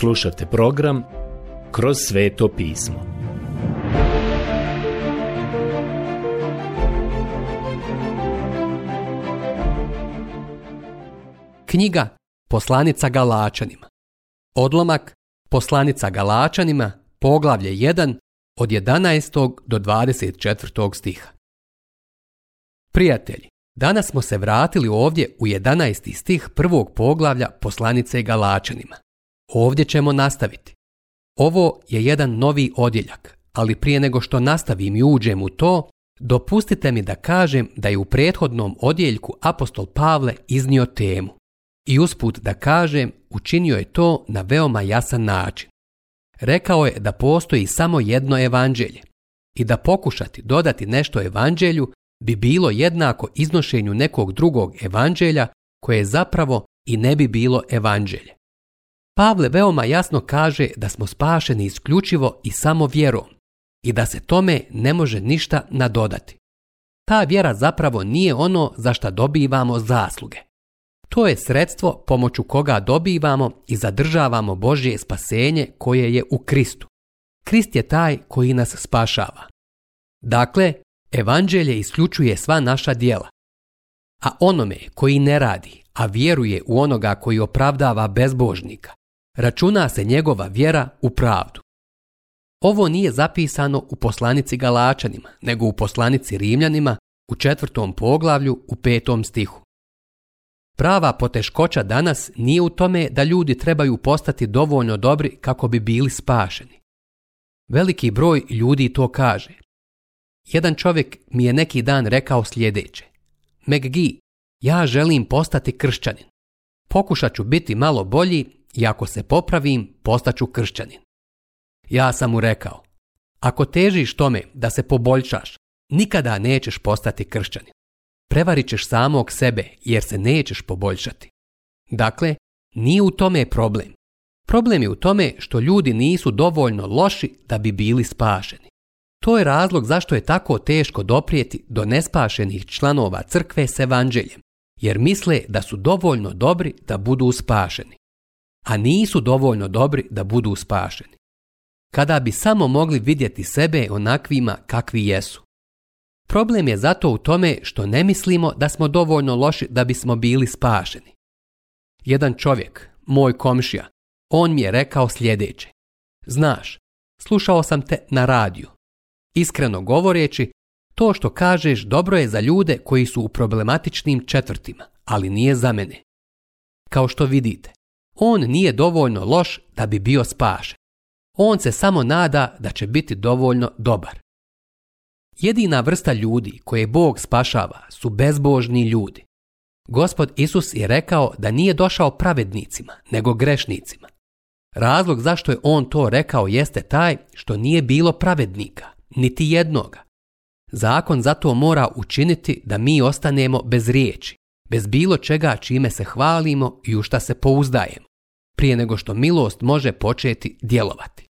Slušate program Kroz sveto pismo. Knjiga Poslanica Galačanima Odlomak Poslanica Galačanima Poglavlje 1 od 11. do 24. stiha Prijatelji, danas smo se vratili ovdje u 11. stih prvog poglavlja Poslanice Galačanima. Ovdje ćemo nastaviti. Ovo je jedan novi odjeljak, ali prije nego što nastavim i uđem u to, dopustite mi da kažem da je u prethodnom odjeljku apostol Pavle iznio temu. I usput da kažem, učinio je to na veoma jasan način. Rekao je da postoji samo jedno evanđelje i da pokušati dodati nešto evanđelju bi bilo jednako iznošenju nekog drugog evanđelja koje zapravo i ne bi bilo evanđelje. Pavle veoma jasno kaže da smo spašeni isključivo i samo vjerom i da se tome ne može ništa nadodati. Ta vjera zapravo nije ono za što dobivamo zasluge. To je sredstvo pomoću koga dobivamo i zadržavamo Božje spasenje koje je u Kristu. Krist je taj koji nas spašava. Dakle, evanđelje isključuje sva naša dijela. A onome koji ne radi, a vjeruje u onoga koji opravdava bezbožnika, računa se njegova vjera u pravdu. Ovo nije zapisano u poslanici Galačanima, nego u poslanici Rimljanima u četvrtom poglavlju u petom stihu. Prava poteškoća danas nije u tome da ljudi trebaju postati dovoljno dobri kako bi bili spašeni. Veliki broj ljudi to kaže. Jedan čovjek mi je neki dan rekao sljedeće. McGee, ja želim postati kršćanin. Pokušat ću biti malo bolji i ako se popravim, postaću kršćanin. Ja sam mu rekao, ako težiš tome da se poboljšaš, nikada nećeš postati kršćanin. Prevarit ćeš samog sebe jer se nećeš poboljšati. Dakle, nije u tome problem. Problem je u tome što ljudi nisu dovoljno loši da bi bili spašeni. To je razlog zašto je tako teško doprijeti do nespašenih članova crkve s evanđeljem, jer misle da su dovoljno dobri da budu spašeni a nisu dovoljno dobri da budu spašeni. Kada bi samo mogli vidjeti sebe onakvima kakvi jesu. Problem je zato u tome što ne mislimo da smo dovoljno loši da bismo bili spašeni. Jedan čovjek, moj komšija, on mi je rekao sljedeće. Znaš, slušao sam te na radiju. Iskreno govoreći, to što kažeš dobro je za ljude koji su u problematičnim četvrtima, ali nije za mene. Kao što vidite, on nije dovoljno loš da bi bio spašen. On se samo nada da će biti dovoljno dobar. Jedina vrsta ljudi koje Bog spašava su bezbožni ljudi. Gospod Isus je rekao da nije došao pravednicima, nego grešnicima. Razlog zašto je on to rekao jeste taj što nije bilo pravednika, niti jednoga. Zakon zato mora učiniti da mi ostanemo bez riječi, bez bilo čega čime se hvalimo i u šta se pouzdajemo prije nego što milost može početi djelovati.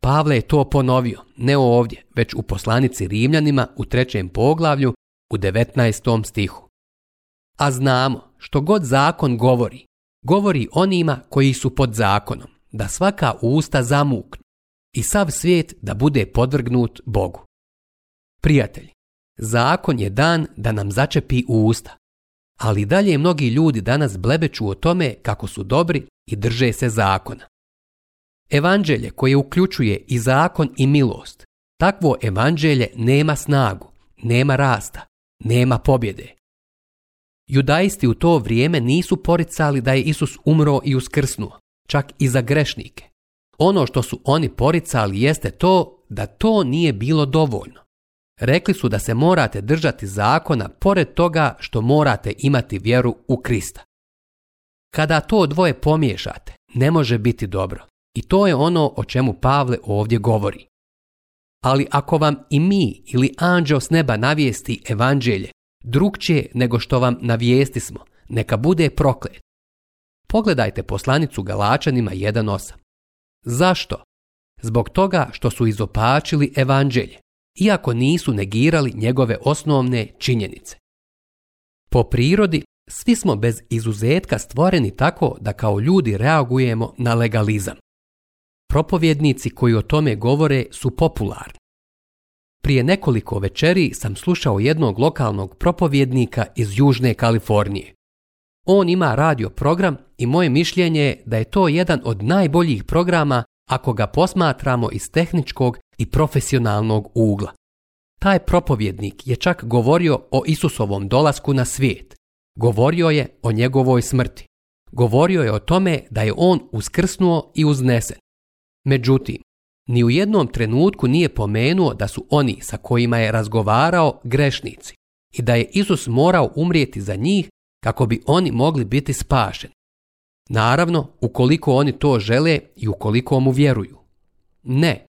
Pavle je to ponovio, ne ovdje, već u poslanici Rimljanima u trećem poglavlju u 19. stihu. A znamo, što god zakon govori, govori onima koji su pod zakonom, da svaka usta zamukne i sav svijet da bude podvrgnut Bogu. Prijatelji, zakon je dan da nam začepi usta, ali dalje mnogi ljudi danas blebeću o tome kako su dobri i drže se zakona. Evanđelje koje uključuje i zakon i milost, takvo evanđelje nema snagu, nema rasta, nema pobjede. Judaisti u to vrijeme nisu poricali da je Isus umro i uskrsnuo, čak i za grešnike. Ono što su oni poricali jeste to da to nije bilo dovoljno. Rekli su da se morate držati zakona pored toga što morate imati vjeru u Krista. Kada to dvoje pomiješate, ne može biti dobro. I to je ono o čemu Pavle ovdje govori. Ali ako vam i mi ili anđeo s neba navijesti evanđelje, drugčije nego što vam navijesti smo, neka bude proklet. Pogledajte poslanicu Galačanima 1.8. Zašto? Zbog toga što su izopačili evanđelje iako nisu negirali njegove osnovne činjenice. Po prirodi, svi smo bez izuzetka stvoreni tako da kao ljudi reagujemo na legalizam. Propovjednici koji o tome govore su popularni. Prije nekoliko večeri sam slušao jednog lokalnog propovjednika iz Južne Kalifornije. On ima radio program i moje mišljenje je da je to jedan od najboljih programa ako ga posmatramo iz tehničkog i profesionalnog ugla. Taj propovjednik je čak govorio o Isusovom dolasku na svijet. Govorio je o njegovoj smrti. Govorio je o tome da je on uskrsnuo i uznesen. Međutim, ni u jednom trenutku nije pomenuo da su oni sa kojima je razgovarao grešnici i da je Isus morao umrijeti za njih kako bi oni mogli biti spašeni. Naravno, ukoliko oni to žele i ukoliko mu vjeruju. Ne.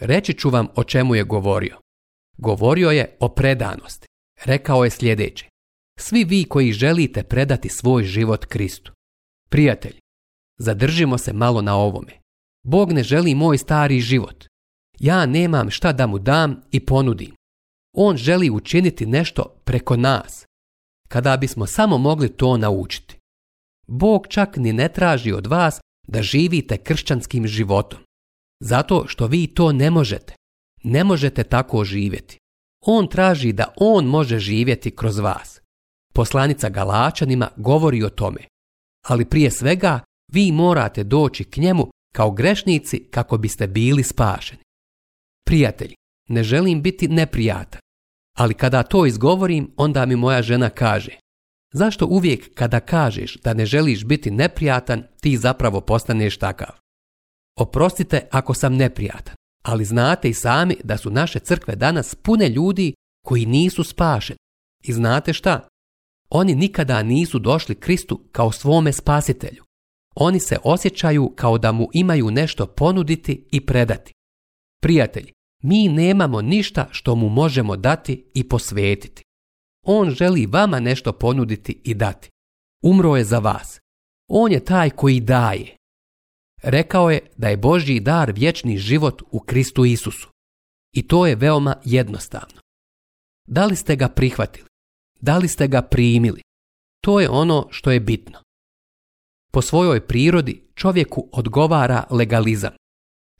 Reći ću vam o čemu je govorio. Govorio je o predanosti. Rekao je sljedeće. Svi vi koji želite predati svoj život Kristu. Prijatelj, zadržimo se malo na ovome. Bog ne želi moj stari život. Ja nemam šta da mu dam i ponudim. On želi učiniti nešto preko nas. Kada bismo samo mogli to naučiti. Bog čak ni ne traži od vas da živite kršćanskim životom. Zato što vi to ne možete. Ne možete tako živjeti. On traži da on može živjeti kroz vas. Poslanica Galačanima govori o tome. Ali prije svega vi morate doći k njemu kao grešnici kako biste bili spašeni. Prijatelji, ne želim biti neprijatan, ali kada to izgovorim, onda mi moja žena kaže Zašto uvijek kada kažeš da ne želiš biti neprijatan, ti zapravo postaneš takav? Oprostite ako sam neprijatan, ali znate i sami da su naše crkve danas pune ljudi koji nisu spašeni. I znate šta? Oni nikada nisu došli Kristu kao svome spasitelju. Oni se osjećaju kao da mu imaju nešto ponuditi i predati. Prijatelji, mi nemamo ništa što mu možemo dati i posvetiti. On želi vama nešto ponuditi i dati. Umro je za vas. On je taj koji daje. Rekao je da je Božji dar vječni život u Kristu Isusu. I to je veoma jednostavno. Da li ste ga prihvatili? Da li ste ga primili? To je ono što je bitno. Po svojoj prirodi čovjeku odgovara legalizam.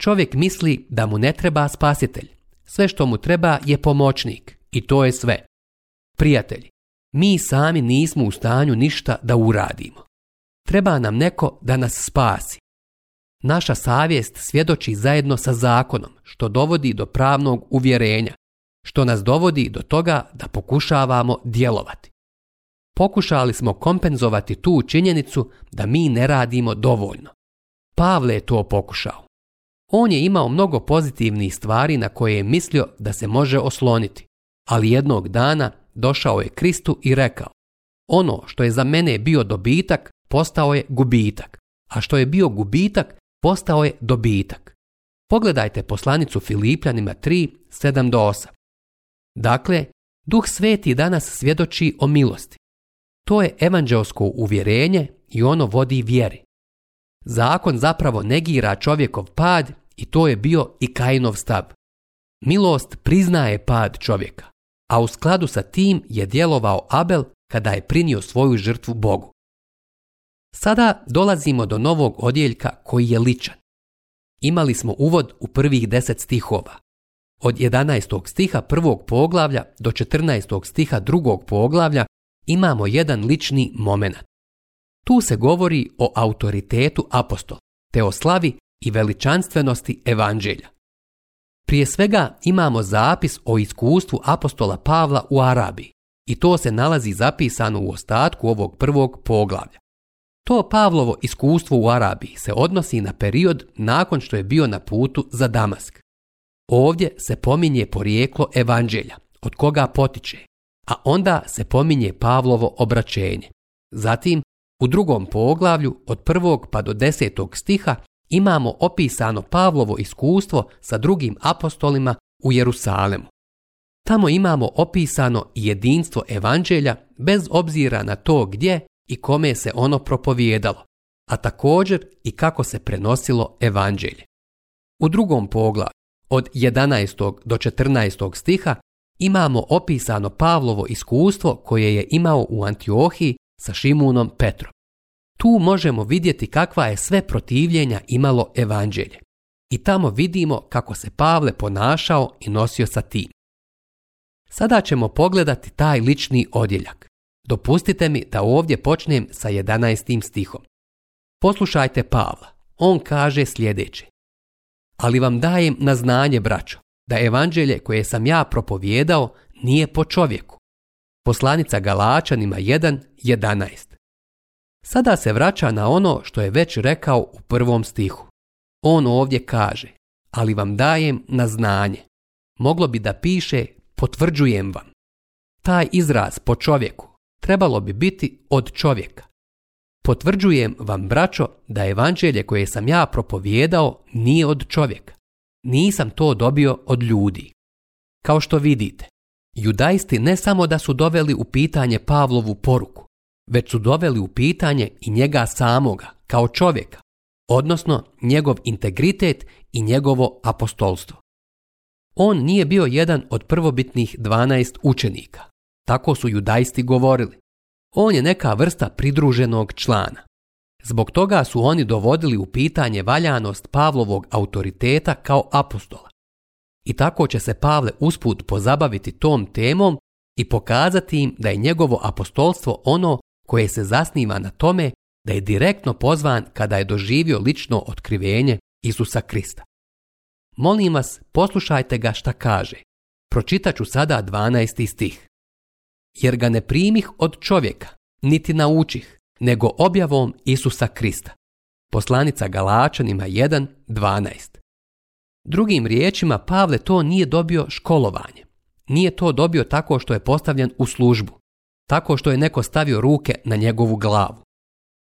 Čovjek misli da mu ne treba spasitelj. Sve što mu treba je pomoćnik i to je sve. Prijatelji, mi sami nismo u stanju ništa da uradimo. Treba nam neko da nas spasi. Naša savjest svjedoči zajedno sa zakonom, što dovodi do pravnog uvjerenja, što nas dovodi do toga da pokušavamo djelovati. Pokušali smo kompenzovati tu činjenicu da mi ne radimo dovoljno. Pavle je to pokušao. On je imao mnogo pozitivnih stvari na koje je mislio da se može osloniti, ali jednog dana došao je Kristu i rekao Ono što je za mene bio dobitak, postao je gubitak, a što je bio gubitak, postao je dobitak. Pogledajte poslanicu Filipljanima 3, 7 do 8. Dakle, Duh Sveti danas svjedoči o milosti. To je evanđelsko uvjerenje i ono vodi vjeri. Zakon zapravo negira čovjekov pad i to je bio i Kainov stav. Milost priznaje pad čovjeka a u skladu sa tim je djelovao Abel kada je prinio svoju žrtvu Bogu. Sada dolazimo do novog odjeljka koji je ličan. Imali smo uvod u prvih deset stihova. Od 11. stiha prvog poglavlja do 14. stiha drugog poglavlja imamo jedan lični momenat. Tu se govori o autoritetu apostola, te o slavi i veličanstvenosti evanđelja. Prije svega imamo zapis o iskustvu apostola Pavla u Arabiji i to se nalazi zapisano u ostatku ovog prvog poglavlja. To Pavlovo iskustvo u Arabiji se odnosi na period nakon što je bio na putu za Damask. Ovdje se pominje porijeklo evanđelja, od koga potiče, a onda se pominje Pavlovo obraćenje. Zatim, u drugom poglavlju od prvog pa do desetog stiha imamo opisano Pavlovo iskustvo sa drugim apostolima u Jerusalemu. Tamo imamo opisano jedinstvo evanđelja bez obzira na to gdje i kome se ono propovijedalo, a također i kako se prenosilo evanđelje. U drugom poglavlju, od 11. do 14. stiha, imamo opisano Pavlovo iskustvo koje je imao u Antiohiji sa Šimunom Petrom. Tu možemo vidjeti kakva je sve protivljenja imalo evanđelje. I tamo vidimo kako se Pavle ponašao i nosio sa tim. Sada ćemo pogledati taj lični odjeljak. Dopustite mi da ovdje počnem sa 11. stihom. Poslušajte Pavla. On kaže sljedeće. Ali vam dajem na znanje, braćo, da evanđelje koje sam ja propovjedao nije po čovjeku. Poslanica Galačanima 1.11. Sada se vraća na ono što je već rekao u prvom stihu. On ovdje kaže, ali vam dajem na znanje. Moglo bi da piše, potvrđujem vam. Taj izraz po čovjeku trebalo bi biti od čovjeka. Potvrđujem vam, braćo, da evanđelje koje sam ja propovjedao nije od čovjeka. Nisam to dobio od ljudi. Kao što vidite, judaisti ne samo da su doveli u pitanje Pavlovu poruku, već su doveli u pitanje i njega samoga, kao čovjeka, odnosno njegov integritet i njegovo apostolstvo. On nije bio jedan od prvobitnih 12 učenika, tako su judajsti govorili. On je neka vrsta pridruženog člana. Zbog toga su oni dovodili u pitanje valjanost Pavlovog autoriteta kao apostola. I tako će se Pavle usput pozabaviti tom temom i pokazati im da je njegovo apostolstvo ono koje se zasniva na tome da je direktno pozvan kada je doživio lično otkrivenje Isusa Krista. Molim vas, poslušajte ga šta kaže. ću sada 12. stih. Jer ga ne primih od čovjeka, niti naučih, nego objavom Isusa Krista. Poslanica Galačanima 1.12. Drugim riječima, Pavle to nije dobio školovanje. Nije to dobio tako što je postavljen u službu tako što je neko stavio ruke na njegovu glavu.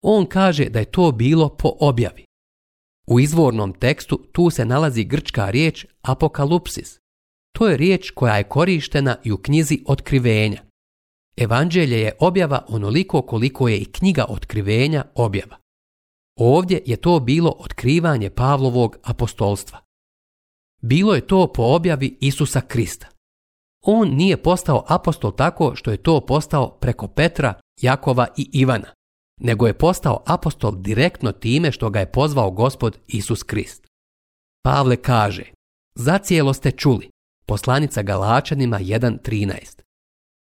On kaže da je to bilo po objavi. U izvornom tekstu tu se nalazi grčka riječ apokalupsis. To je riječ koja je korištena i u knjizi Otkrivenja. Evanđelje je objava onoliko koliko je i knjiga Otkrivenja objava. Ovdje je to bilo otkrivanje Pavlovog apostolstva. Bilo je to po objavi Isusa Krista on nije postao apostol tako što je to postao preko Petra, Jakova i Ivana, nego je postao apostol direktno time što ga je pozvao gospod Isus Krist. Pavle kaže, za cijelo ste čuli, poslanica Galačanima 1.13,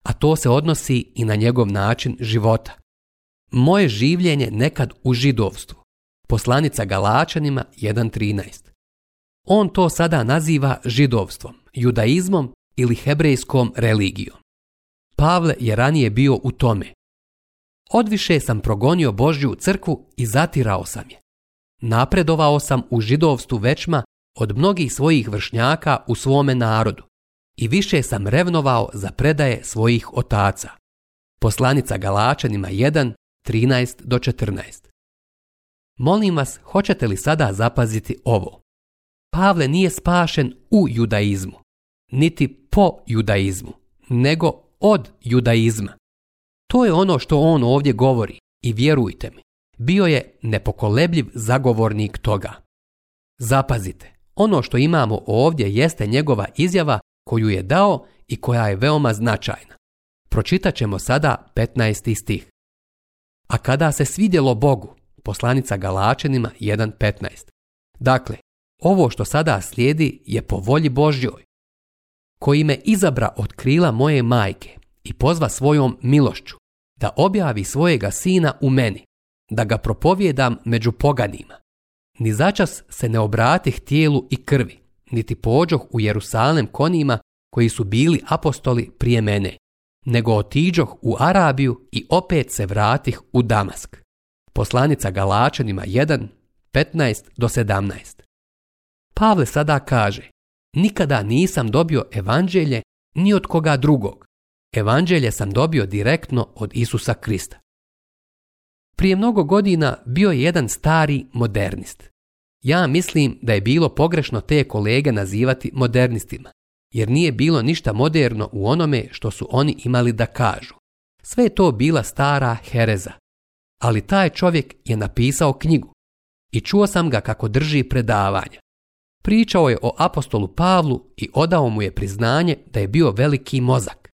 a to se odnosi i na njegov način života. Moje življenje nekad u židovstvu, poslanica Galačanima 1.13. On to sada naziva židovstvom, judaizmom ili hebrejskom religijom. Pavle je ranije bio u tome. Odviše sam progonio Božju crkvu i zatirao sam je. Napredovao sam u židovstvu većma od mnogih svojih vršnjaka u svome narodu i više sam revnovao za predaje svojih otaca. Poslanica Galačanima 1, 13 do 14. Molim vas, hoćete li sada zapaziti ovo? Pavle nije spašen u judaizmu, niti po judaizmu, nego od judaizma. To je ono što on ovdje govori i vjerujte mi, bio je nepokolebljiv zagovornik toga. Zapazite, ono što imamo ovdje jeste njegova izjava koju je dao i koja je veoma značajna. Pročitat ćemo sada 15. stih. A kada se svidjelo Bogu, poslanica Galačenima 1.15. Dakle, ovo što sada slijedi je po volji Božjoj, koji me izabra od krila moje majke i pozva svojom milošću da objavi svojega sina u meni, da ga propovjedam među poganima. Ni začas se ne obratih tijelu i krvi, niti pođoh u Jerusalem konima koji su bili apostoli prije mene, nego otiđoh u Arabiju i opet se vratih u Damask. Poslanica Galačanima 1, 15 do 17. Pavle sada kaže, Nikada nisam dobio evanđelje ni od koga drugog. Evanđelje sam dobio direktno od Isusa Krista. Prije mnogo godina bio je jedan stari modernist. Ja mislim da je bilo pogrešno te kolege nazivati modernistima, jer nije bilo ništa moderno u onome što su oni imali da kažu. Sve je to bila stara hereza. Ali taj čovjek je napisao knjigu i čuo sam ga kako drži predavanja. Pričao je o apostolu Pavlu i odao mu je priznanje da je bio veliki mozak.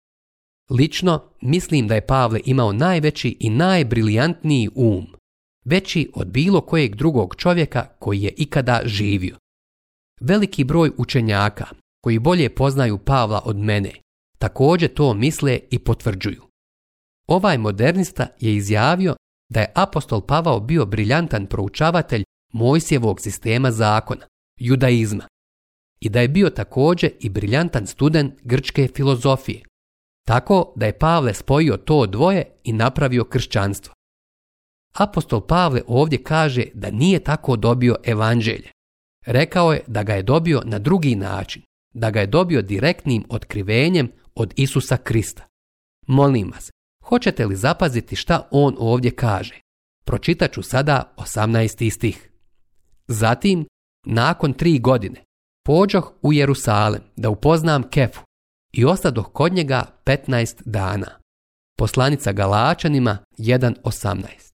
Lično, mislim da je Pavle imao najveći i najbriljantniji um, veći od bilo kojeg drugog čovjeka koji je ikada živio. Veliki broj učenjaka, koji bolje poznaju Pavla od mene, također to misle i potvrđuju. Ovaj modernista je izjavio da je apostol Pavao bio briljantan proučavatelj Mojsjevog sistema zakona, judaizma i da je bio također i briljantan student grčke filozofije, tako da je Pavle spojio to dvoje i napravio kršćanstvo. Apostol Pavle ovdje kaže da nije tako dobio evanđelje. Rekao je da ga je dobio na drugi način, da ga je dobio direktnim otkrivenjem od Isusa Krista. Molim vas, hoćete li zapaziti šta on ovdje kaže? Pročitat ću sada 18. stih. Zatim, nakon tri godine, pođoh u Jerusalem da upoznam Kefu i ostadoh kod njega 15 dana. Poslanica Galačanima 1.18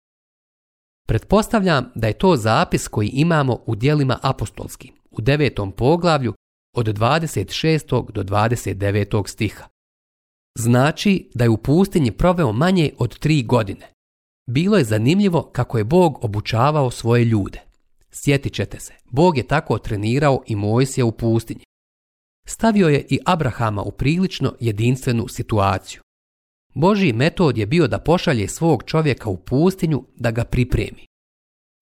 Pretpostavljam da je to zapis koji imamo u dijelima apostolskim, u devetom poglavlju od 26. do 29. stiha. Znači da je u pustinji proveo manje od tri godine. Bilo je zanimljivo kako je Bog obučavao svoje ljude. Sjetit ćete se, Bog je tako trenirao i Mojsija u pustinji. Stavio je i Abrahama u prilično jedinstvenu situaciju. Božji metod je bio da pošalje svog čovjeka u pustinju da ga pripremi.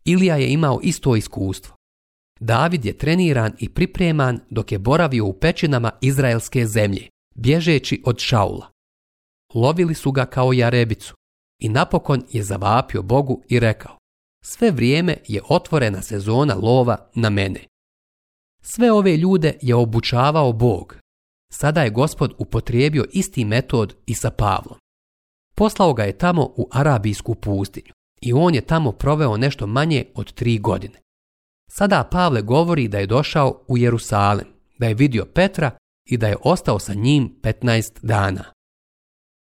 Ilija je imao isto iskustvo. David je treniran i pripreman dok je boravio u pećinama izraelske zemlje, bježeći od Šaula. Lovili su ga kao jarebicu i napokon je zavapio Bogu i rekao sve vrijeme je otvorena sezona lova na mene. Sve ove ljude je obučavao Bog. Sada je gospod upotrijebio isti metod i sa Pavlom. Poslao ga je tamo u arabijsku pustinju i on je tamo proveo nešto manje od tri godine. Sada Pavle govori da je došao u Jerusalem, da je vidio Petra i da je ostao sa njim 15 dana.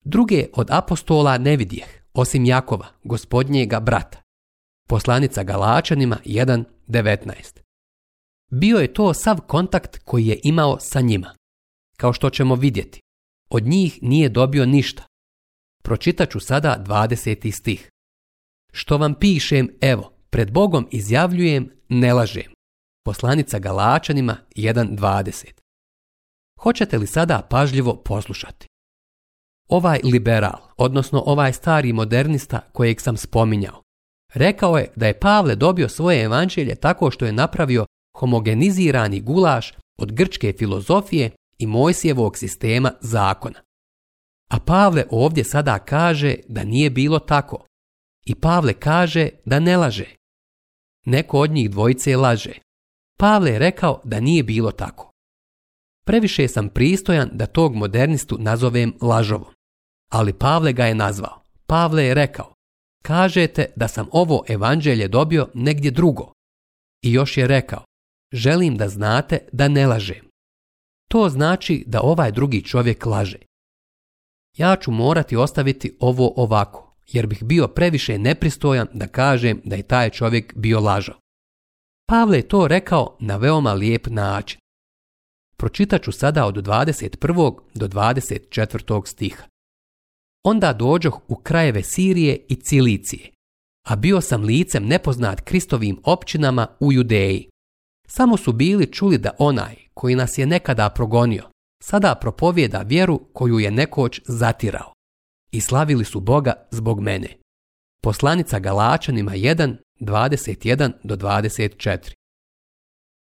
Druge od apostola ne vidjeh, osim Jakova, gospodnjega brata. Poslanica Galačanima 1.19. Bio je to sav kontakt koji je imao sa njima. Kao što ćemo vidjeti, od njih nije dobio ništa. Pročitaću sada 20. stih. Što vam pišem, evo, pred Bogom izjavljujem, ne lažem. Poslanica Galačanima 1.20. Hoćete li sada pažljivo poslušati? Ovaj liberal, odnosno ovaj stari modernista kojeg sam spominjao, Rekao je da je Pavle dobio svoje evanđelje tako što je napravio homogenizirani gulaš od grčke filozofije i Mojsijevog sistema zakona. A Pavle ovdje sada kaže da nije bilo tako. I Pavle kaže da ne laže. Neko od njih dvojice laže. Pavle je rekao da nije bilo tako. Previše sam pristojan da tog modernistu nazovem lažovom. Ali Pavle ga je nazvao. Pavle je rekao, kažete da sam ovo evanđelje dobio negdje drugo. I još je rekao, želim da znate da ne lažem. To znači da ovaj drugi čovjek laže. Ja ću morati ostaviti ovo ovako, jer bih bio previše nepristojan da kažem da je taj čovjek bio lažao. Pavle je to rekao na veoma lijep način. Pročitat ću sada od 21. do 24. stiha. Onda dođoh u krajeve Sirije i Cilicije, a bio sam licem nepoznat Kristovim općinama u Judeji. Samo su bili čuli da onaj koji nas je nekada progonio, sada propovjeda vjeru koju je nekoć zatirao. I slavili su Boga zbog mene. Poslanica Galačanima 1, 21 do 24.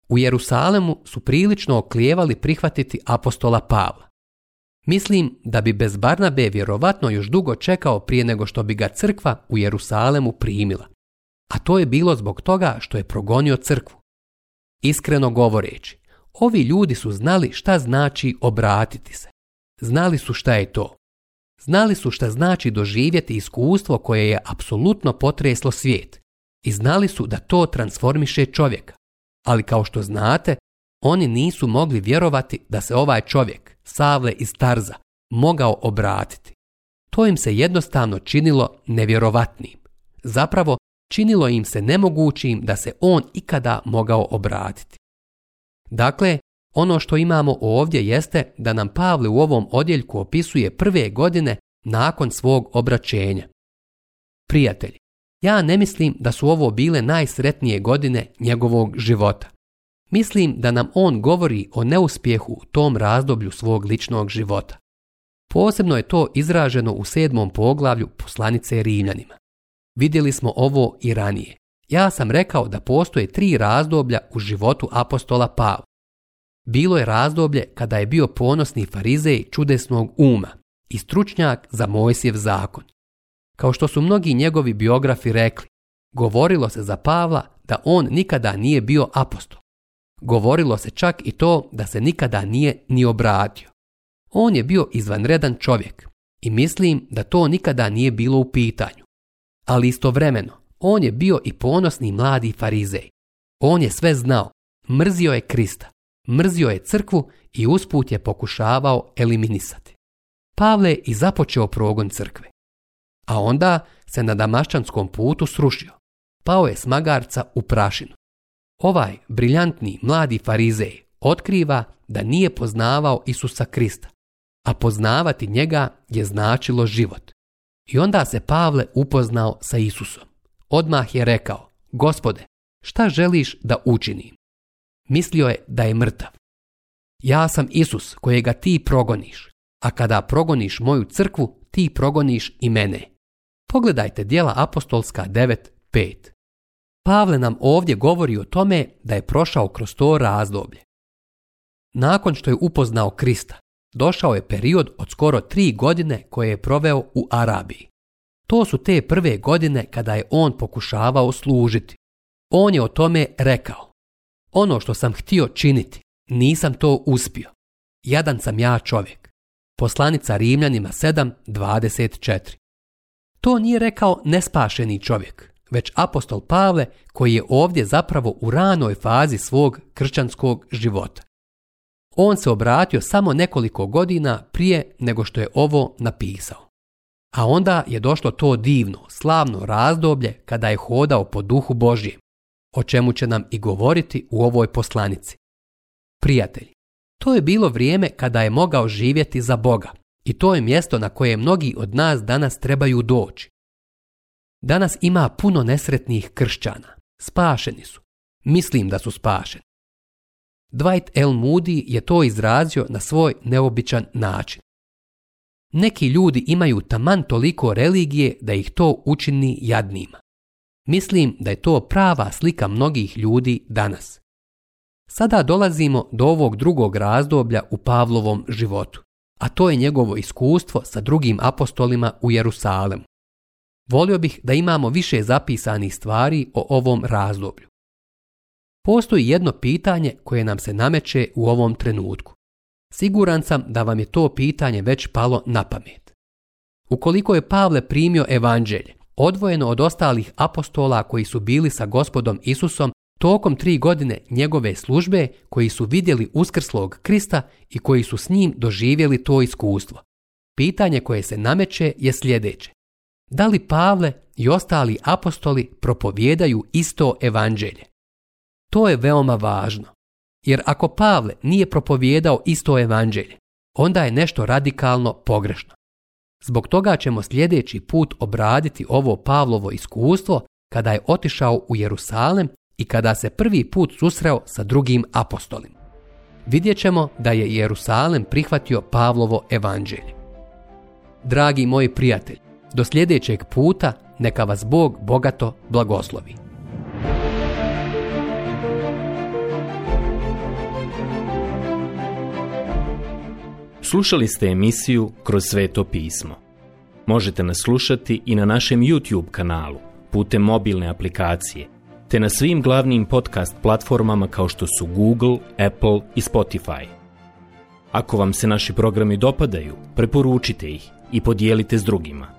U Jerusalemu su prilično oklijevali prihvatiti apostola Pavla. Mislim da bi bez Barnabe vjerovatno još dugo čekao prije nego što bi ga crkva u Jerusalemu primila. A to je bilo zbog toga što je progonio crkvu. Iskreno govoreći, ovi ljudi su znali šta znači obratiti se. Znali su šta je to. Znali su šta znači doživjeti iskustvo koje je apsolutno potreslo svijet. I znali su da to transformiše čovjeka. Ali kao što znate, oni nisu mogli vjerovati da se ovaj čovjek, Savle iz Tarza, mogao obratiti. To im se jednostavno činilo nevjerovatnim. Zapravo, činilo im se nemogućim da se on ikada mogao obratiti. Dakle, ono što imamo ovdje jeste da nam Pavle u ovom odjeljku opisuje prve godine nakon svog obraćenja. Prijatelji, ja ne mislim da su ovo bile najsretnije godine njegovog života. Mislim da nam on govori o neuspjehu u tom razdoblju svog ličnog života. Posebno je to izraženo u sedmom poglavlju poslanice Rimljanima. Vidjeli smo ovo i ranije. Ja sam rekao da postoje tri razdoblja u životu apostola Pavla. Bilo je razdoblje kada je bio ponosni farizej čudesnog uma i stručnjak za Mojsijev zakon. Kao što su mnogi njegovi biografi rekli, govorilo se za Pavla da on nikada nije bio apostol. Govorilo se čak i to da se nikada nije ni obratio. On je bio izvanredan čovjek i mislim da to nikada nije bilo u pitanju. Ali istovremeno, on je bio i ponosni mladi farizej. On je sve znao, mrzio je Krista, mrzio je crkvu i usput je pokušavao eliminisati. Pavle je i započeo progon crkve. A onda se na damašćanskom putu srušio. Pao je s u prašinu. Ovaj briljantni mladi farizej otkriva da nije poznavao Isusa Krista, a poznavati njega je značilo život. I onda se Pavle upoznao sa Isusom. Odmah je rekao, gospode, šta želiš da učinim? Mislio je da je mrtav. Ja sam Isus kojega ti progoniš, a kada progoniš moju crkvu, ti progoniš i mene. Pogledajte dijela apostolska 9.5. Pavle nam ovdje govori o tome da je prošao kroz to razdoblje. Nakon što je upoznao Krista, došao je period od skoro tri godine koje je proveo u Arabiji. To su te prve godine kada je on pokušavao služiti. On je o tome rekao. Ono što sam htio činiti, nisam to uspio. Jadan sam ja čovjek. Poslanica Rimljanima 7.24 To nije rekao nespašeni čovjek već apostol Pavle koji je ovdje zapravo u ranoj fazi svog kršćanskog života. On se obratio samo nekoliko godina prije nego što je ovo napisao. A onda je došlo to divno, slavno razdoblje kada je hodao po duhu Božjem, o čemu će nam i govoriti u ovoj poslanici. Prijatelji, to je bilo vrijeme kada je mogao živjeti za Boga i to je mjesto na koje mnogi od nas danas trebaju doći. Danas ima puno nesretnih kršćana. Spašeni su. Mislim da su spašeni. Dwight L. Moody je to izrazio na svoj neobičan način. Neki ljudi imaju taman toliko religije da ih to učini jadnima. Mislim da je to prava slika mnogih ljudi danas. Sada dolazimo do ovog drugog razdoblja u Pavlovom životu, a to je njegovo iskustvo sa drugim apostolima u Jerusalemu. Volio bih da imamo više zapisanih stvari o ovom razdoblju. Postoji jedno pitanje koje nam se nameće u ovom trenutku. Siguran sam da vam je to pitanje već palo na pamet. Ukoliko je Pavle primio evanđelje, odvojeno od ostalih apostola koji su bili sa gospodom Isusom tokom tri godine njegove službe koji su vidjeli uskrslog Krista i koji su s njim doživjeli to iskustvo. Pitanje koje se nameće je sljedeće da li Pavle i ostali apostoli propovjedaju isto evanđelje. To je veoma važno, jer ako Pavle nije propovjedao isto evanđelje, onda je nešto radikalno pogrešno. Zbog toga ćemo sljedeći put obraditi ovo Pavlovo iskustvo kada je otišao u Jerusalem i kada se prvi put susreo sa drugim apostolima. Vidjet ćemo da je Jerusalem prihvatio Pavlovo evanđelje. Dragi moji prijatelji, do sljedećeg puta neka vas Bog bogato blagoslovi. Slušali ste emisiju Kroz sveto pismo. Možete nas slušati i na našem YouTube kanalu putem mobilne aplikacije te na svim glavnim podcast platformama kao što su Google, Apple i Spotify. Ako vam se naši programi dopadaju, preporučite ih i podijelite s drugima